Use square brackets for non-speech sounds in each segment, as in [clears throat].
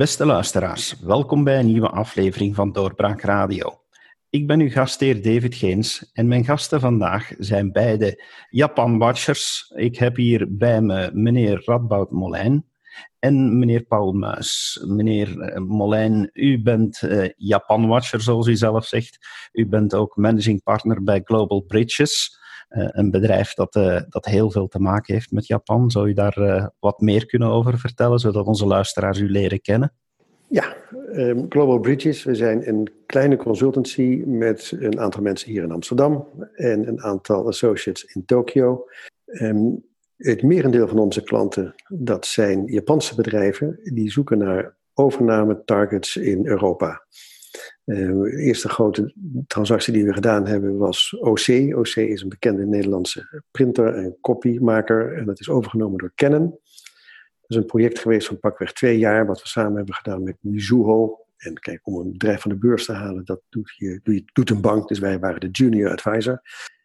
Beste luisteraars, welkom bij een nieuwe aflevering van Doorbraak Radio. Ik ben uw gastheer David Geens en mijn gasten vandaag zijn beide Japan-watchers. Ik heb hier bij me meneer Radboud Molijn en meneer Paul Muis. Meneer eh, Molijn, u bent uh, Japan-watcher, zoals u zelf zegt. U bent ook managing partner bij Global Bridges. Uh, een bedrijf dat, uh, dat heel veel te maken heeft met Japan. Zou u daar uh, wat meer kunnen over vertellen, zodat onze luisteraars u leren kennen? Ja, um, Global Bridges, we zijn een kleine consultancy met een aantal mensen hier in Amsterdam en een aantal associates in Tokio. Um, het merendeel van onze klanten, dat zijn Japanse bedrijven, die zoeken naar overname targets in Europa. Uh, de eerste grote transactie die we gedaan hebben was OC. OC is een bekende Nederlandse printer en copymaker en dat is overgenomen door Canon. Dat is een project geweest van pakweg twee jaar, wat we samen hebben gedaan met Mizuho. En kijk, om een bedrijf van de beurs te halen, dat doet, je, doet een bank. Dus wij waren de junior advisor.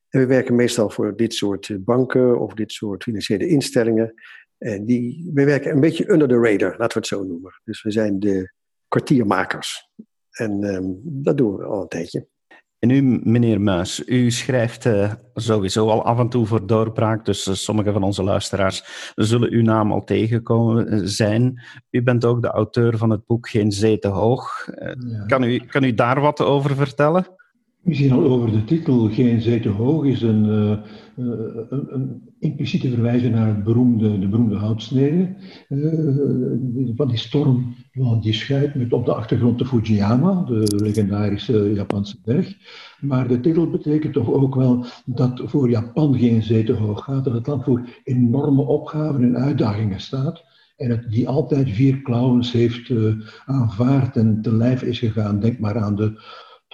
En we werken meestal voor dit soort banken of dit soort financiële instellingen. En die, we werken een beetje under the radar, laten we het zo noemen. Dus we zijn de kwartiermakers. En um, dat doen we al een tijdje. En u, meneer Muis, u schrijft uh, sowieso al af en toe voor doorbraak, dus uh, sommige van onze luisteraars zullen uw naam al tegengekomen eh, zijn. U bent ook de auteur van het boek Geen Zee te Hoog. Ja. kan, u, kan u daar wat over vertellen? Misschien al over de titel Geen Zee te Hoog is een, uh, een, een impliciete verwijzing naar het beroemde, de beroemde houtsnede. Uh, van die storm van die schuit met op de achtergrond de Fujiyama, de legendarische Japanse berg. Maar de titel betekent toch ook wel dat voor Japan geen zee te hoog gaat, dat het land voor enorme opgaven en uitdagingen staat. En het, die altijd vier klauwens heeft uh, aanvaard en te lijf is gegaan. Denk maar aan de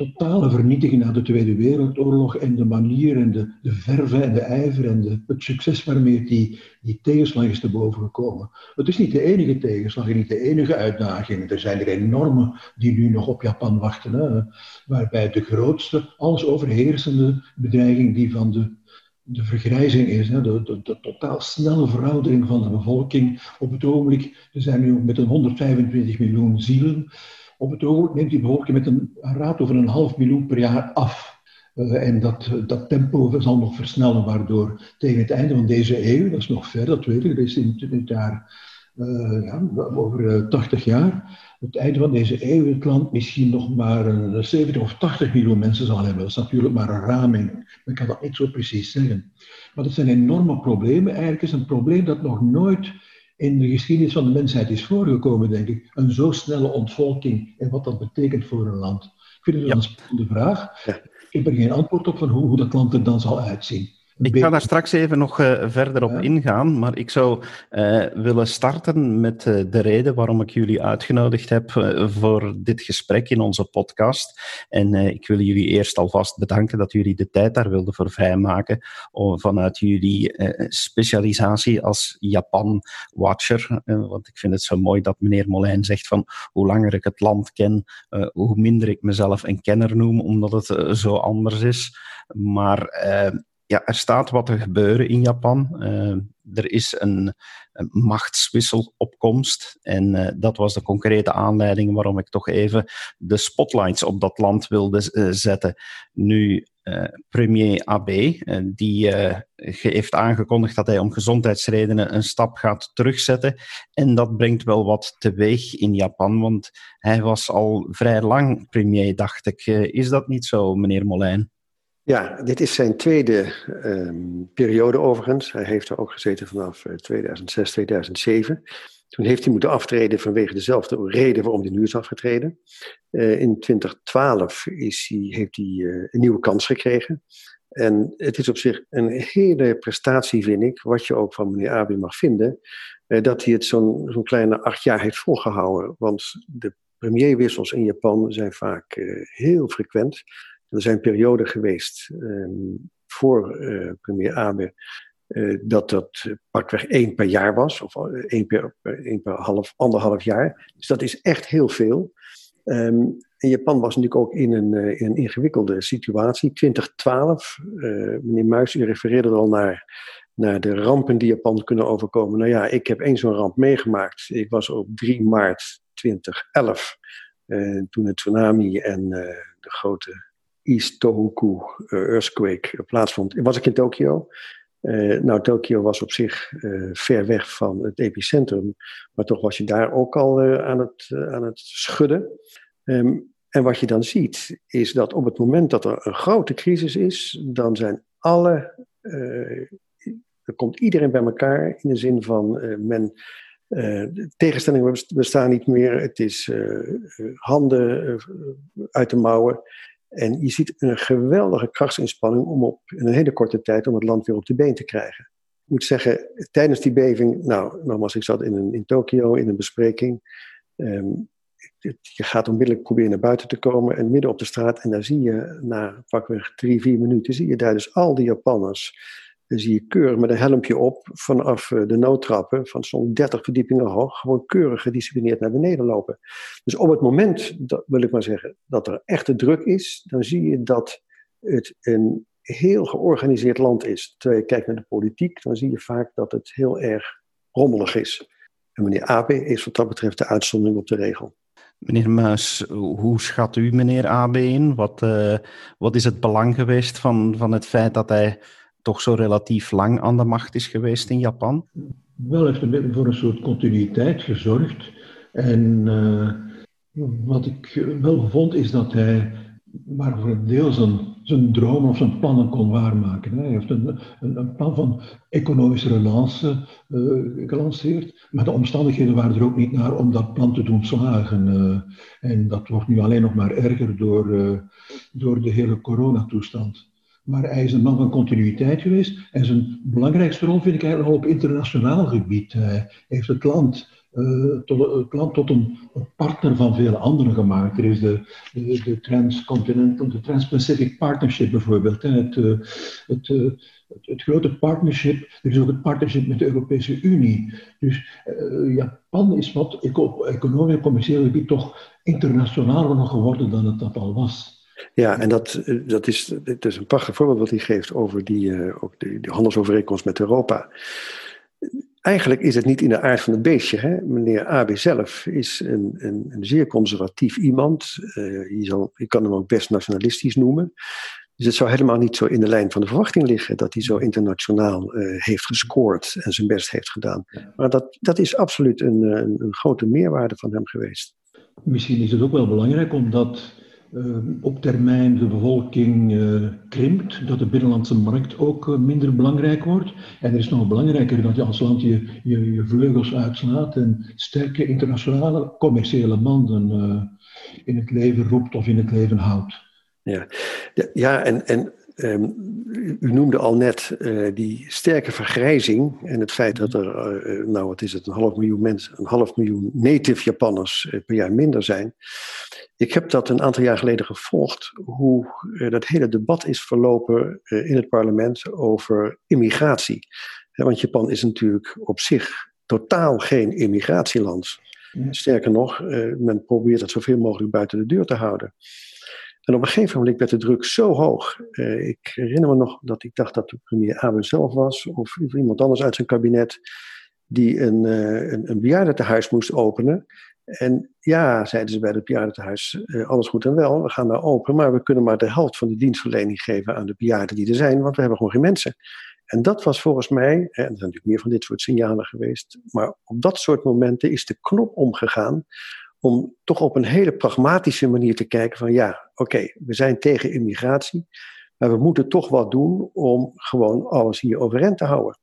totale vernietiging na de Tweede Wereldoorlog en de manier en de, de verve en de ijver en de, het succes waarmee die, die tegenslag is te boven gekomen. Het is niet de enige tegenslag en niet de enige uitdaging. Er zijn er enorme die nu nog op Japan wachten. Waarbij de grootste, alles overheersende bedreiging die van de de vergrijzing is, hè, de, de, totaal snelle veroudering van de bevolking. Op het ogenblik, we zijn nu met een 125 miljoen zielen. Op het ogenblik neemt die bevolking met een, raad over een half miljoen per jaar af. Uh, en dat, dat tempo zal nog versnellen, waardoor tegen het einde van deze eeuw, dat is nog ver, dat weet ik, dat is in het jaar uh, ja, over uh, 80 jaar, het einde van deze eeuw het land misschien nog maar een 70 of 80 miljoen mensen zal hebben. Dat is natuurlijk maar een raming. Men kan dat niet zo precies zeggen. Maar dat zijn enorme problemen. Eigenlijk is een probleem dat nog nooit in de geschiedenis van de mensheid is voorgekomen, denk ik. Een zo snelle ontvolking en wat dat betekent voor een land. Ik vind het ja. een spannende vraag. Ja. Ik heb er geen antwoord op van hoe, hoe dat land er dan zal uitzien. Ik ga daar straks even nog uh, verder op ja. ingaan, maar ik zou uh, willen starten met uh, de reden waarom ik jullie uitgenodigd heb voor dit gesprek in onze podcast. En ik wil jullie eerst alvast bedanken dat jullie de tijd daar wilden voor vrijmaken om, vanuit jullie specialisatie als Japan-watcher. want ik vind het zo mooi dat meneer Molijn zegt van hoe langer ik het land ken, hoe minder ik mezelf een kenner noem, omdat het zo anders is. Maar ja, er staat wat te gebeuren in Japan. Uh, er is een, een machtswisselopkomst. En uh, dat was de concrete aanleiding waarom ik toch even de spotlights op dat land wilde uh, zetten. Nu, premier Abe, die heeft aangekondigd dat hij om gezondheidsredenen een stap gaat terugzetten. En dat brengt wel wat teweeg in Japan, want hij was al vrij lang premier, dacht ik. is dat niet zo, meneer Molijn? Ja, dit is zijn tweede um, periode overigens. Hij heeft er ook gezeten vanaf 2006, 2007. Toen heeft hij moeten aftreden vanwege dezelfde reden waarom hij nu is afgetreden. Uh, in 2012 is hij, heeft hij uh, een nieuwe kans gekregen. En het is op zich een hele prestatie, vind ik, wat je ook van meneer Abe mag vinden, dat hij het zo'n zo'n kleine acht jaar heeft volgehouden. Want de premierwissels in Japan zijn vaak heel frequent. Er zijn perioden geweest um, voor uh, premier Abe uh, dat dat pakweg één per jaar was, of eh, één per, één per half, anderhalf jaar. Dus dat is echt heel veel. Um, en Japan was natuurlijk ook in een, in ingewikkelde situatie. 2012, meneer Muis, u refereerde er al naar, naar de rampen die Japan kunnen overkomen. Nou ja, ik heb één zo'n ramp meegemaakt. Ik was op 3 maart 2011, toen het tsunami en de grote East Tohoku earthquake plaatsvond, was ik in Tokio. nou, Tokio was op zich ver weg van het epicentrum, maar toch was je daar ook al aan, het, aan het schudden. Ehm, en wat je dan ziet, is dat op het moment dat er een grote crisis is, dan zijn alle. Er komt iedereen bij elkaar in de zin van men. Tegenstellingen bestaan niet meer. Het is handen uit de mouwen. En je ziet een geweldige krachtsinspanning om op in een hele korte tijd om het land weer op de been te krijgen. Ik moet zeggen, tijdens die beving, nou, nogmaals, ik zat in, in Tokio in een bespreking. Um, je gaat onmiddellijk proberen naar buiten te komen en midden op de straat. En daar zie je na pakweg drie, vier minuten, zie je daar dus al die Japanners. Dan zie je keurig met een helmpje op vanaf eh, de noodtrappen van zo'n 30 verdiepingen hoog. Gewoon keurig gedisciplineerd naar beneden lopen. Dus op het moment, dat wil ik maar zeggen, dat er echte druk is, dan zie je dat het een heel georganiseerd land is. Terwijl je kijkt naar de politiek, dan zie je vaak dat het heel erg rommelig is. En meneer Abe is wat dat betreft de uitzondering op de regel. Meneer Muis, hoe schat u meneer AB in? Wat, uh, wat is het belang geweest van, van het feit dat hij toch zo relatief lang aan de macht is geweest in Japan? Wel, heeft een voor een soort continuïteit gezorgd. En uh, wat ik wel vond, is dat hij maar voor een deel zijn, zijn dromen of zijn plannen kon waarmaken. Hij heeft een, een, plan van economische relance uh, gelanceerd, maar de omstandigheden waren er ook niet naar om dat plan te doen slagen. Uh, en dat wordt nu alleen nog maar erger door, door de hele coronatoestand. Maar hij is een man van continuïteit geweest en zijn belangrijkste rol vind ik eigenlijk al op internationaal gebied. Hij heeft het land uh, tot, het land tot een, partner van vele anderen gemaakt. Er is de, de, de Transcontinental, de Trans-Pacific Partnership bijvoorbeeld. Hè. Het, uh, het, het, grote partnership, er is ook het partnership met de Europese Unie. Dus Japan is wat op economisch en commercieel gebied toch internationaler geworden dan het dat al was. Ja, en dat, dat is, het is een prachtig voorbeeld wat hij geeft over die, ook die, die handelsovereenkomst met Europa eigenlijk is het niet in de aard van het beestje. Hè? Meneer Abe zelf is een, een, een zeer conservatief iemand. Uh, je, zal, je kan hem ook best nationalistisch noemen. Dus het zou helemaal niet zo in de lijn van de verwachting liggen dat hij zo internationaal uh, heeft gescoord en zijn best heeft gedaan. Maar dat, dat is absoluut een, een, een grote meerwaarde van hem geweest. Misschien is het ook wel belangrijk omdat op termijn de bevolking uh, krimpt, dat de binnenlandse markt ook uh, minder belangrijk wordt. En er is nog belangrijker dat je als land je, je, vleugels uitslaat en sterke internationale commerciële banden in het leven roept of in het leven houdt. Ja, ja en, en Ehm, u noemde al net die sterke vergrijzing en het feit dat er, nou wat is het, een half miljoen mensen, een half miljoen native Japanners per jaar minder zijn. Ik heb dat een aantal jaar geleden gevolgd, hoe dat hele debat is verlopen in het parlement over immigratie. want Japan is natuurlijk op zich totaal geen immigratieland. Sterker nog, men probeert het zoveel mogelijk buiten de deur te houden. En op een gegeven moment werd de druk zo hoog. Ik herinner me nog dat ik dacht dat de premier Abe zelf was, of iemand anders uit zijn kabinet, die een, een, een bejaardentehuis moest openen. En ja, zeiden ze bij het bejaardentehuis, uh, alles goed en wel, we gaan daar open, maar we kunnen maar de helft van de dienstverlening geven aan de bejaarden die er zijn, want we hebben gewoon geen mensen. En dat was volgens mij, en er zijn natuurlijk meer van dit soort signalen geweest, maar op dat soort momenten is de knop omgegaan om toch op een hele pragmatische manier te kijken van ja, oké, we zijn tegen immigratie, maar we moeten toch wat doen om gewoon alles hier overeind te houden.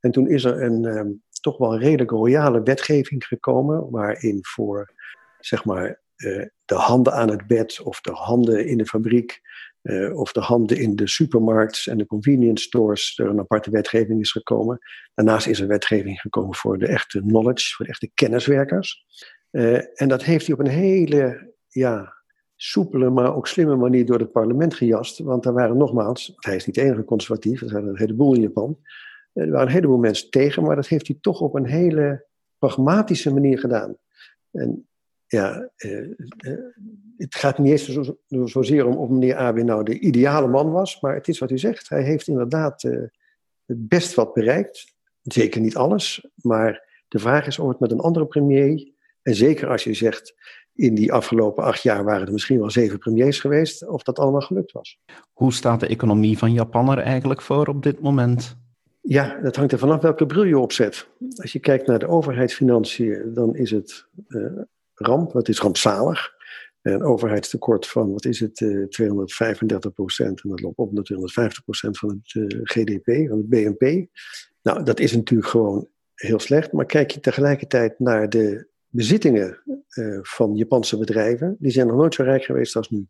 En toen is er een ehm, toch wel redelijk royale wetgeving gekomen, waarin voor zeg maar uh, de handen aan het bed of de handen in de fabriek uh, of de handen in de supermarkts en de convenience stores er een aparte wetgeving is gekomen. Daarnaast is er wetgeving gekomen voor de echte knowledge, voor de echte kenniswerkers. Uh, en dat heeft hij op een hele ja, soepele, maar ook slimme manier door het parlement gejast. Want er waren nogmaals, hij is niet de enige conservatief, er zijn een heleboel in Japan. Er waren een heleboel mensen tegen, maar dat heeft hij toch op een hele pragmatische manier gedaan. En ja, eh, eh, het gaat niet eens zo, zozeer om of meneer Abe nou de ideale man was, maar het is wat u zegt. Hij heeft inderdaad eh, best wat bereikt. Zeker niet alles, maar de vraag is of het met een andere premier En zeker als je zegt, in die afgelopen acht jaar waren er misschien wel zeven premiers geweest, of dat allemaal gelukt was. Hoe staat de economie van Japan er eigenlijk voor op dit moment? Ja, dat hangt er vanaf welke bril je opzet. Als je kijkt naar de overheidsfinanciën, dan is het uh, ramp, het is rampzalig. Een overheidstekort van, wat is het, uh, 235 procent. En dat loopt op naar 250 procent van het uh, GDP, van het BNP. Nou, dat is natuurlijk gewoon heel slecht. Maar kijk je tegelijkertijd naar de bezittingen van Japanse bedrijven, die zijn nog nooit zo rijk geweest als nu.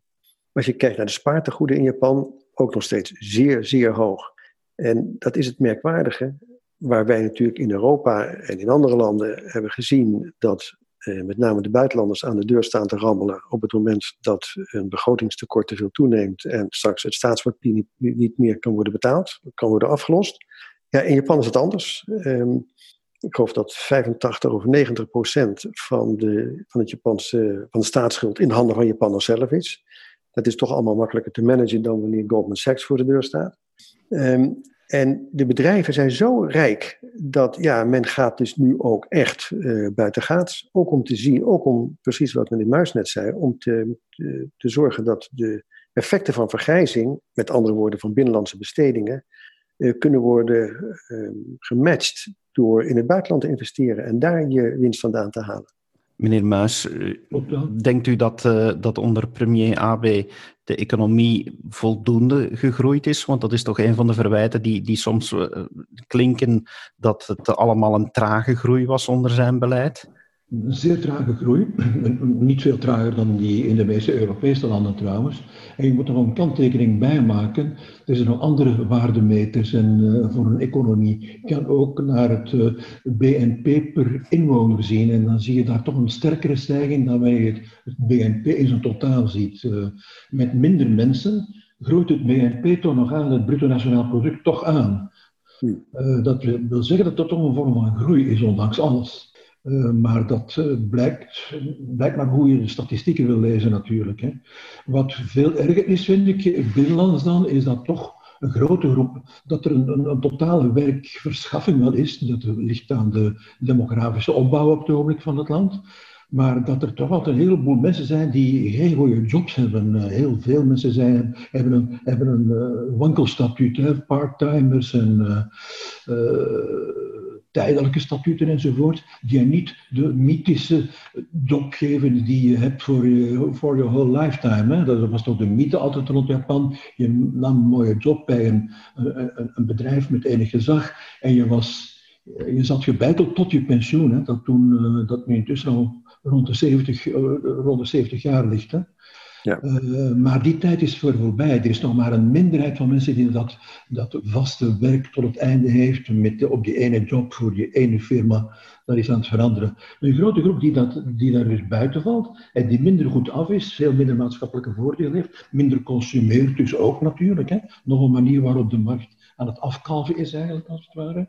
Als je kijkt naar de spaartegoeden in Japan, ook nog steeds zeer, zeer hoog. En dat is het merkwaardige, waar wij natuurlijk in Europa en in andere landen hebben gezien dat eh, met name de buitenlanders aan de deur staan te rammelen op het moment dat een begrotingstekort te veel toeneemt en straks het staatspapier niet, meer kan worden betaald, kan worden afgelost. Ja, in Japan is het anders. Um, ik geloof dat 85 of 90 procent van de, van, het Japanse, van de staatsschuld in handen van Japanners zelf is. Dat is toch allemaal makkelijker te managen dan wanneer Goldman Sachs voor de deur staat. Um, en de bedrijven zijn zo rijk dat ja, men gaat dus nu ook echt uh, buiten gaat. Ook om te zien, ook om precies wat meneer Muis net zei, om te, te, zorgen dat de effecten van vergrijzing, met andere woorden van binnenlandse bestedingen, uh, kunnen worden uh, gematcht door in het buitenland te investeren en daar je winst vandaan te halen. Meneer Muis, denkt u dat, uh, dat onder premier Abe de economie voldoende gegroeid is? Want dat is toch een van de verwijten die, die soms uh, klinken dat het allemaal een trage groei was onder zijn beleid? Een zeer trage groei. [clears throat] Niet veel trager dan die in de meeste Europese landen trouwens. En je moet er nog een kanttekening bij maken. Er zijn nog andere waardemeters en, uh, voor een economie. Je kan ook naar het uh, eh, BNP per inwoner zien. En dan zie je daar toch een sterkere stijging dan wanneer je het, het BNP in zijn totaal ziet. Uh, met minder mensen groeit het BNP toch nog aan, het bruto nationaal product toch aan. Uh, dat wil zeggen dat dat toch een vorm van groei is, ondanks alles. Uh, maar dat uh, blijkt, blijkt maar hoe je de statistieken wil lezen natuurlijk. Hè. Wat veel erger is, vind ik, binnenlands dan, is dat toch een grote groep, dat er een, een, totale werkverschaffing wel is. Dat ligt aan de demografische opbouw op het ogenblik van het land. Maar dat er toch altijd een heleboel mensen zijn die geen goede jobs hebben. Uh, heel veel mensen zijn, hebben een, hebben een wankelstatuut, part-timers en tijdelijke statuten enzovoort, die je niet de mythische job geven die je hebt voor je, voor je whole lifetime. Hè. Dat was toch de mythe altijd rond Japan. Je nam een mooie job bij een, een, bedrijf met enig gezag en je, was, je zat gebeiteld tot je pensioen. Hè. Dat, toen, uh, dat nu intussen al rond de 70, uh, rond de 70 jaar ligt. Hè. Ja. Uh, maar die tijd is voor voorbij. Er is nog maar een minderheid van mensen die dat, dat vaste werk tot het einde heeft met op die ene job voor die ene firma. Dat is aan het veranderen. Een grote groep die, dat, die daar dus buiten valt en die minder goed af is, veel minder maatschappelijke voordeel heeft, minder consumeert dus ook natuurlijk. Hè. Nog een manier waarop de markt aan het afkalven is eigenlijk, als het ware.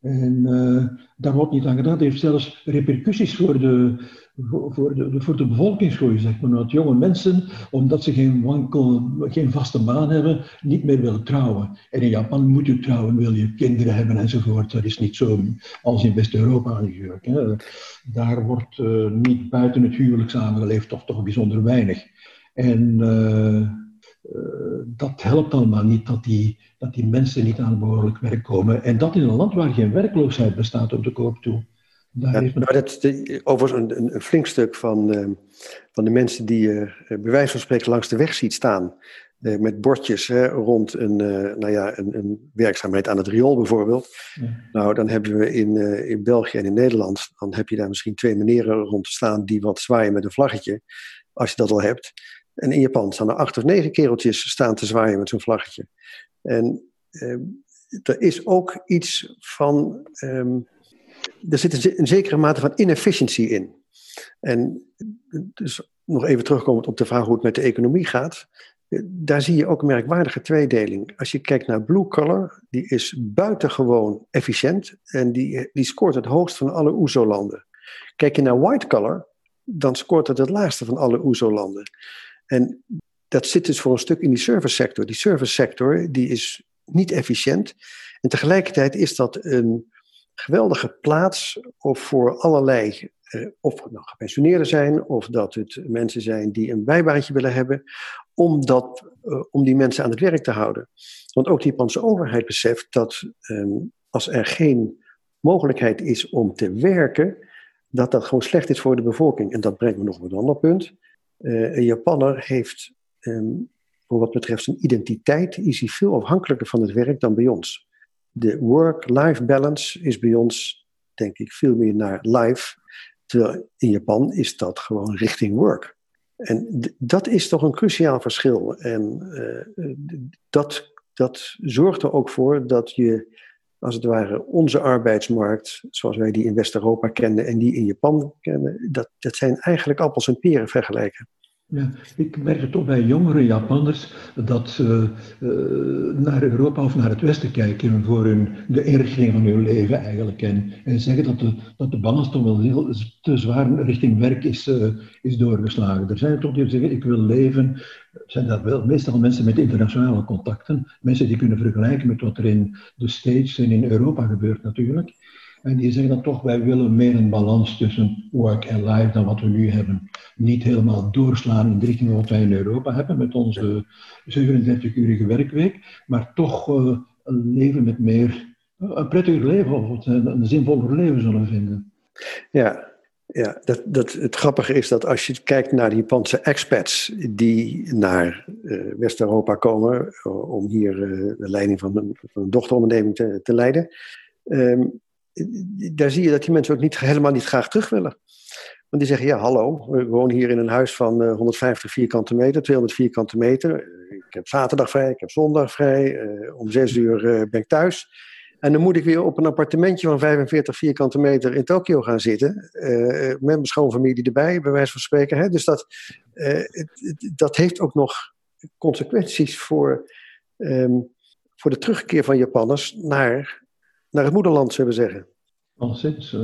En uh, daar wordt niet aan gedaan. Het heeft zelfs repercussies voor de, voor de, voor de bevolkingsgroei, zeg maar. Dat jonge mensen, omdat ze geen, wankel, geen vaste baan hebben, niet meer willen trouwen. En in Japan moet je trouwen, wil je kinderen hebben enzovoort. Dat is niet zo als in West-Europa natuurlijk. Hè. Daar wordt uh, niet buiten het huwelijk samengeleefd, of toch bijzonder weinig. En uh, dat helpt allemaal niet dat die, dat die mensen niet aan behoorlijk werk komen. En dat in een land waar geen werkloosheid bestaat op de koop toe. Daar ja, nou, dat is overigens een, een, flink stuk van, uh, van de mensen die je uh, bij wijze van spreken langs de weg ziet staan. Uh, met bordjes hè, rond een, nou ja, een, een, werkzaamheid aan het riool bijvoorbeeld. Ja. Nou, dan hebben we in, in België en in Nederland, dan heb je daar misschien twee meneren rond staan die wat zwaaien met een vlaggetje, als je dat al hebt. En in Japan staan er acht of negen kereltjes staan te zwaaien met zo'n vlaggetje. En er is ook iets van. Um, er zit een, zekere mate van inefficiency in. En dus nog even terugkomend op de vraag hoe het met de economie gaat. Daar zie je ook een merkwaardige tweedeling. Als je kijkt naar blue collar, die is buitengewoon efficiënt en die, die scoort het hoogst van alle OESO-landen. Kijk je naar white collar, dan scoort het het laagste van alle OESO-landen. En dat zit dus voor een stuk in die service sector. Die service sector die is niet efficiënt. En tegelijkertijd is dat een geweldige plaats voor allerlei of het nou gepensioneerden zijn, of dat het mensen zijn die een bijbaantje willen hebben, om, dat, om die mensen aan het werk te houden. Want ook de Japanse overheid beseft dat ehm, als er geen mogelijkheid is om te werken, dat dat gewoon slecht is voor de bevolking. En dat brengt me nog op een ander punt. Uh, een Japanner heeft, um, voor wat betreft zijn identiteit, is hij veel afhankelijker van het werk dan bij ons. De work-life balance is bij ons, denk ik, veel meer naar life. Terwijl in Japan is dat gewoon richting work. En dat is toch een cruciaal verschil. En uh, dat, dat zorgt er ook voor dat je als het ware onze arbeidsmarkt, zoals wij die in West-Europa kennen en die in Japan kennen, dat, dat zijn eigenlijk appels en peren vergelijken. Ja, ik merk het toch bij jongere Japanners dat ze uh, naar Europa of naar het Westen kijken voor hun, de inrichting van hun leven eigenlijk. En, en zeggen dat de, dat de balans toch wel heel te zwaar richting werk is, uh, is doorgeslagen. Er zijn toch die zeggen, ik wil leven, zijn dat wel meestal mensen met internationale contacten. Mensen die kunnen vergelijken met wat er in de States en in Europa gebeurt natuurlijk. En die zeggen dan toch, wij willen meer een balans tussen work en life dan wat we nu hebben. Niet helemaal doorslaan in de richting wat wij in Europa hebben met onze 37-urige werkweek, maar toch een leven met meer, een prettiger leven of een zinvoller leven zullen vinden. Ja, ja, dat, dat, het grappige is dat als je kijkt naar die Japanse expats die naar West-Europa komen om hier de leiding van een, een dochteronderneming te, te leiden, um, daar zie je dat die mensen ook niet, helemaal niet graag terug willen. Want die zeggen, ja hallo, we wonen hier in een huis van 150 vierkante meter, 200 vierkante meter. Ik heb zaterdag vrij, ik heb zondag vrij, om zes uur ben ik thuis. En dan moet ik weer op een appartementje van 45 vierkante meter in Tokio gaan zitten. Met mijn schoonfamilie erbij, bij wijze van spreken. Dus dat, dat heeft ook nog consequenties voor, um, voor de terugkeer van Japanners naar, naar het moederland, zullen we zeggen. Alleszins, uh,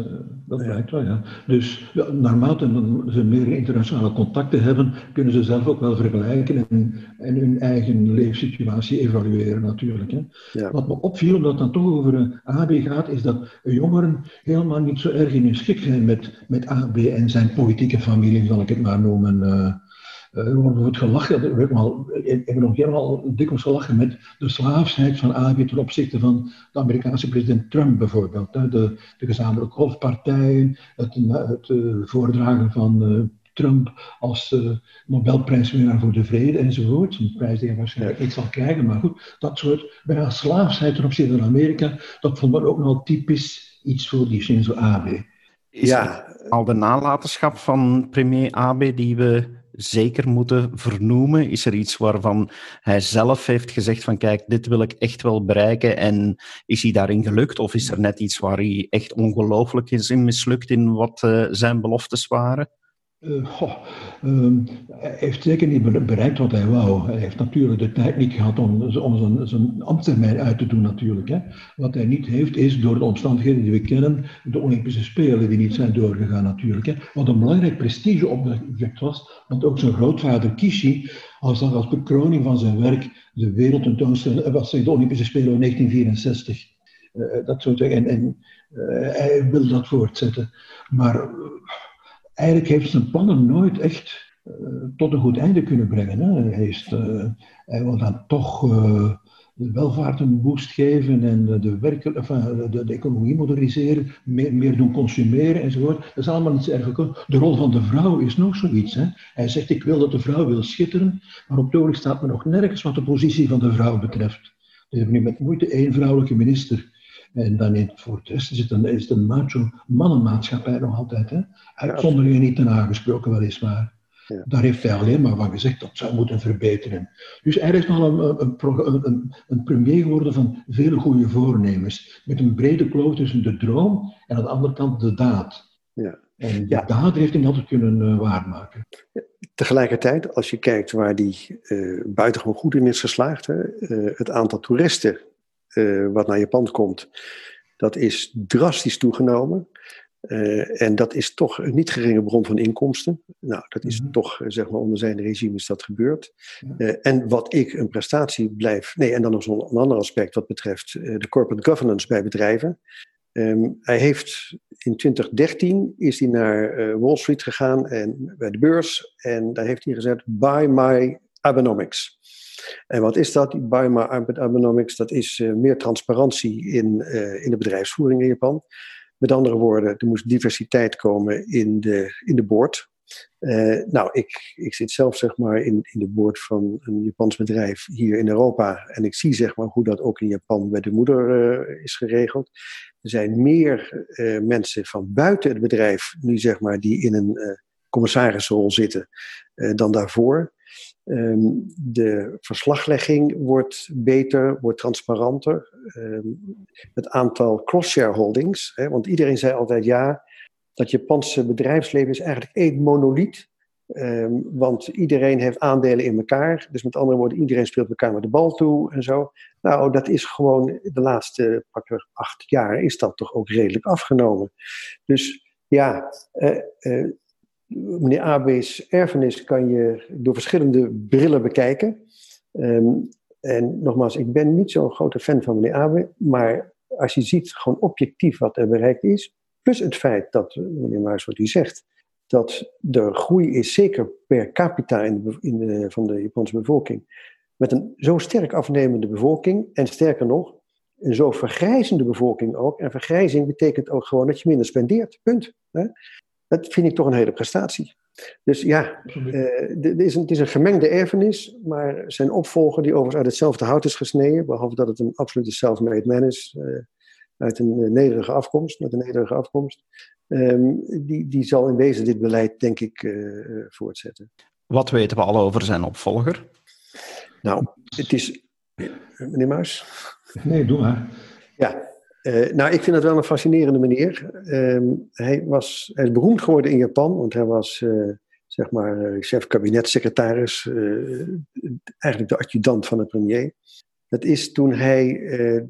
dat blijkt wel, ja. Dus ja, naarmate ze meer internationale contacten hebben, kunnen ze zelf ook wel vergelijken en, en hun eigen leefsituatie evalueren natuurlijk. Hè. Ja. Wat me opviel, omdat het dan toch over uh, AB gaat, is dat jongeren helemaal niet zo erg in hun schik zijn met, met AB en zijn politieke familie, zal ik het maar noemen. Uh, er wordt gelachen, we hebben nog helemaal dikwijls gelachen met de slaafsheid van AB ten opzichte van de Amerikaanse president Trump bijvoorbeeld. De, de gezamenlijke golfpartijen, het, het uh, voordragen van Trump als uh, Nobelprijswinnaar voor de vrede enzovoort. Een prijs die hij waarschijnlijk niet zal krijgen, maar goed, dat soort bijna slaafsheid ten opzichte van Amerika, dat vond men ook nog typisch iets voor die Shinzo Abe. Is ja. al de nalatenschap van premier Abe die we zeker moeten vernoemen? Is er iets waarvan hij zelf heeft gezegd van kijk, dit wil ik echt wel bereiken en is hij daarin gelukt? Of is er net iets waar hij echt ongelooflijk is in mislukt in wat uh, zijn beloftes waren? Goh, um, hij heeft zeker niet bereikt wat hij wou. Hij heeft natuurlijk de tijd niet gehad om, om zijn, zijn ambtstermijn uit te doen natuurlijk. Hè. Wat hij niet heeft is, door de omstandigheden die we kennen, de Olympische Spelen die niet zijn doorgegaan natuurlijk. Hè. Wat een belangrijk prestigeobject was, want ook zijn grootvader Kishi, als, als bekroning van zijn werk, de wereldtentoonstelling, was de Olympische Spelen in 1964. Uh, dat soort dingen. En, hij wil dat voortzetten. Maar eigenlijk heeft zijn plannen nooit echt uh, tot een goed einde kunnen brengen. Hè. Hij, hij wil dan toch uh, de welvaart een boost geven en de, de, economie moderniseren, meer, doen consumeren enzovoort. Dat is allemaal niet erg. De rol van de vrouw is nog zoiets. Hè. Hij zegt, ik wil dat de vrouw wil schitteren, maar op het staat me nog nergens wat de positie van de vrouw betreft. We hebben nu met moeite één vrouwelijke minister. En dan in, voor het rest is het een, is het een macho mannenmaatschappij nog altijd. Hè? Uitzonderingen niet ten aangesproken, weliswaar. Ja. Daar heeft hij alleen maar van gezegd dat zou moeten verbeteren. Dus hij is nog een, een, een, een, premier geworden van vele goede voornemens. Met een brede kloof tussen de droom en aan de andere kant de daad. Ja. En die ja. daad heeft hij altijd kunnen uh, waarmaken. Tegelijkertijd, als je kijkt waar hij uh, buitengewoon goed in is geslaagd, hè, uh, het aantal toeristen uh, wat naar Japan komt, dat is drastisch toegenomen. Uh, en dat is toch een niet geringe bron van inkomsten. Nou, dat is mm -hmm. toch, zeg maar, onder zijn regime is dat gebeurd. Uh, en wat ik een prestatie blijf. Nee, en dan nog zo'n ander aspect wat betreft de corporate governance bij bedrijven. Ehm, hij heeft in 2013 is hij naar Wall Street gegaan en bij de beurs en daar heeft hij gezet buy my Abenomics. En wat is dat? Buy my Abenomics, dat is meer transparantie in, in de bedrijfsvoering in Japan. Met andere woorden, er moest diversiteit komen in de, in de board. Uh, nou, ik, ik zit zelf zeg maar in, in de board van een Japans bedrijf hier in Europa. En ik zie zeg maar hoe dat ook in Japan bij de moeder is geregeld. Er zijn meer mensen van buiten het bedrijf nu zeg maar die in een commissarisrol zitten dan daarvoor. Um, de verslaglegging wordt beter, wordt transparanter. Um, het aantal cross-shareholdings, want iedereen zei altijd ja, dat Japanse bedrijfsleven is eigenlijk één monoliet. Um, want iedereen heeft aandelen in elkaar. Dus met andere woorden, iedereen speelt elkaar met de bal toe en zo. Nou, dat is gewoon de laatste acht jaar is dat toch ook redelijk afgenomen. Dus ja, uh, meneer AB's erfenis kan je door verschillende brillen bekijken. Um, en nogmaals, ik ben niet zo'n grote fan van meneer Abe, maar als je ziet gewoon objectief wat er bereikt is, plus het feit dat, meneer Maas wat u zegt, dat de groei is zeker per capita in de, van de Japanse bevolking, met een zo sterk afnemende bevolking, en sterker nog, een zo vergrijzende bevolking ook. En vergrijzing betekent ook gewoon dat je minder spendeert. Punt. Dat vind ik toch een hele prestatie. Dus ja, uh, is een, het is een gemengde erfenis, maar zijn opvolger, die overigens uit hetzelfde hout is gesneden, behalve dat het een absolute self-made man is, uh, uit een uh, nederige afkomst, met een nederige afkomst, um, die, die zal in wezen dit beleid, denk ik, voortzetten. Wat weten we al over zijn opvolger? Nou, het is. Meneer Muis? Nee, doe maar. Ja, uh, nou, ik vind het wel een fascinerende meneer. Uh, hij, was, hij is beroemd geworden in Japan, want hij was uh, zeg maar eh, chef kabinetssecretaris, eigenlijk de adjudant van de premier. Dat is toen hij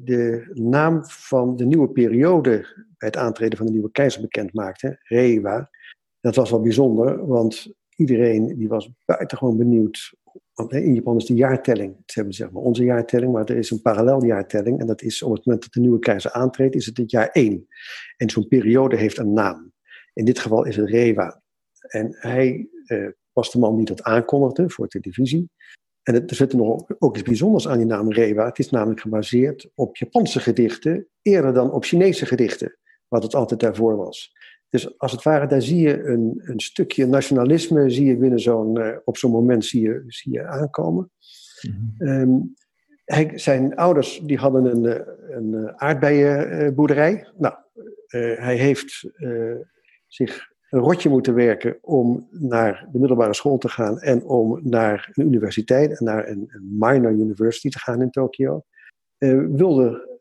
de naam van de nieuwe periode bij het aantreden van de nieuwe keizer bekend maakte, Reiwa. Dat was wel bijzonder, want iedereen die was buitengewoon benieuwd in Japan is de jaartelling, ze hebben zeg maar onze jaartelling, maar er is een paralleljaartelling. En dat is op het moment dat de nieuwe keizer aantreedt, is het het jaar 1. En zo'n periode heeft een naam. In dit geval is het Rewa. En hij eh, was de man die dat aankondigde voor televisie. En er zit nog ook iets bijzonders aan die naam Rewa. Het is namelijk gebaseerd op Japanse gedichten, eerder dan op Chinese gedichten, wat het altijd daarvoor was. Dus als het ware, daar zie je een, een stukje nationalisme, zie je binnen zo'n, uh, op zo'n moment zie je, zie je aankomen. Mm-hmm. um, hij, zijn ouders die hadden een, eh, een aardbeienboerderij. Nou, uh, hij heeft uh, zich een rotje moeten werken om naar de middelbare school te gaan en om naar een universiteit, naar een, een minor university te gaan in Tokio. wilde uh,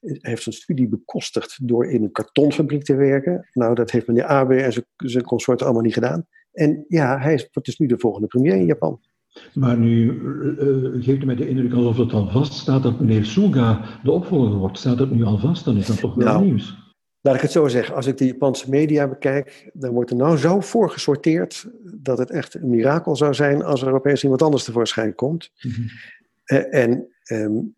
heeft zijn studie bekostigd door in een kartonfabriek te werken. Nou, dat heeft meneer Abe en zijn consorten allemaal niet gedaan. En ja, hij is, is nu de volgende premier in Japan. Maar nu uh, geeft u mij de indruk alsof het al vaststaat dat meneer Suga de opvolger wordt. Staat dat nu al vast? Dan is dat toch wel nou, nieuws. Laat ik het zo zeggen. Als ik de Japanse media bekijk, dan wordt er nou zo voor gesorteerd dat het echt een mirakel zou zijn als er opeens iemand anders tevoorschijn komt. Mm -hmm. uh, en um,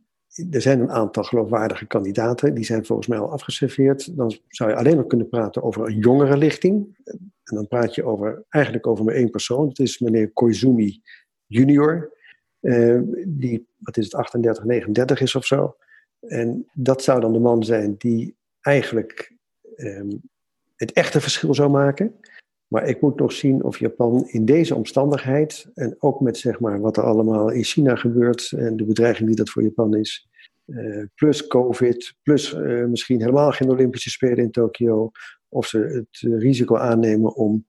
er zijn een aantal geloofwaardige kandidaten, die zijn volgens mij al afgeserveerd. Dan zou je alleen nog kunnen praten over een jongere lichting. En dan praat je over, eigenlijk over maar één persoon. Dat is meneer Koizumi junior. Uh, die, wat is het, 38, 39 is of zo. En dat zou dan de man zijn die eigenlijk um, het echte verschil zou maken. Maar ik moet nog zien of Japan in deze omstandigheid, en ook met zeg maar, wat er allemaal in China gebeurt en de bedreiging die dat voor Japan is, plus COVID, plus uh, misschien helemaal geen Olympische Spelen in Tokio, of ze het risico aannemen om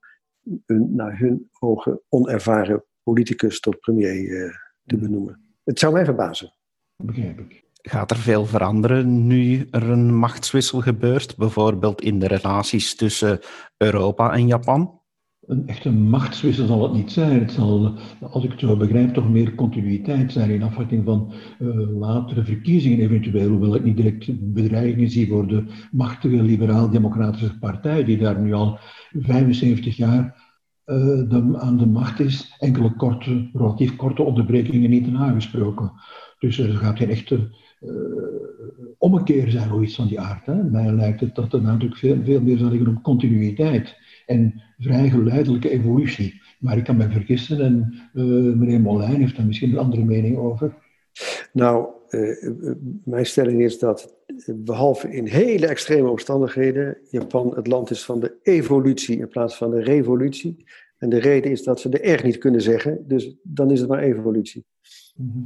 een naar hun ogen onervaren politicus tot premier uh, te hmm. benoemen. Het zou mij verbazen. Begrijp ik. Gaat er veel veranderen nu er een machtswissel gebeurt, bijvoorbeeld in de relaties tussen Europa en Japan? Een echte machtswissel zal het niet zijn. Het zal, als ik het zo begrijp, toch meer continuïteit zijn in afwachting van uh, latere verkiezingen eventueel. Hoewel ik niet direct bedreigingen zie voor de machtige liberaal-democratische partij, die daar nu al 75 jaar uh, aan de macht is. Enkele korte, relatief korte onderbrekingen niet aangesproken. Dus er gaat geen echte ommekeer zijn nog iets van die aard. Hè. Mij lijkt het dat er natuurlijk veel, veel meer zal liggen om continuïteit en vrij geleidelijke evolutie. Maar ik kan me vergissen en meneer Molijn heeft daar misschien een andere mening over. Nou, mijn stelling is dat behalve in hele extreme omstandigheden, Japan het land is van de evolutie in plaats van de revolutie. En de reden is dat ze de R niet kunnen zeggen, dus dan is het maar evolutie. Mhm.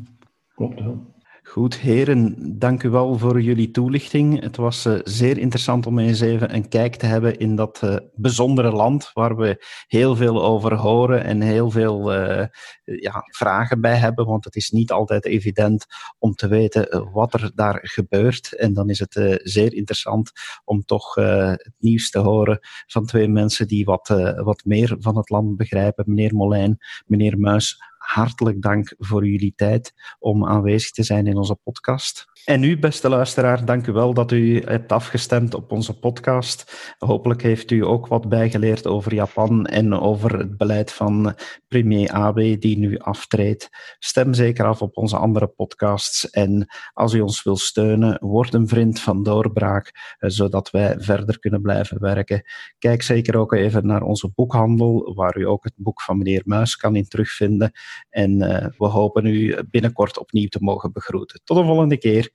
Klopt wel. Goed, heren, dank u wel voor jullie toelichting. Het was uh, zeer interessant om eens even een kijk te hebben in dat uh, bijzondere land waar we heel veel over horen en heel veel uh, ja, vragen bij hebben, want het is niet altijd evident om te weten wat er daar gebeurt. En dan is het zeer interessant om toch het nieuws te horen van twee mensen die wat, wat meer van het land begrijpen. Meneer Molijn, meneer Muis hartelijk dank voor jullie tijd om aanwezig te zijn in onze podcast. En u, beste luisteraar, dank u wel dat u hebt afgestemd op onze podcast. Hopelijk heeft u ook wat bijgeleerd over Japan en over het beleid van premier Abe die nu aftreedt. Stem zeker af op onze andere podcasts en als u ons wil steunen, word een vriend van Doorbraak, eh, zodat wij verder kunnen blijven werken. Kijk zeker ook even naar onze boekhandel, waar u ook het boek van meneer Muis kan in terugvinden. En uh, we hopen u binnenkort opnieuw te mogen begroeten. Tot de volgende keer.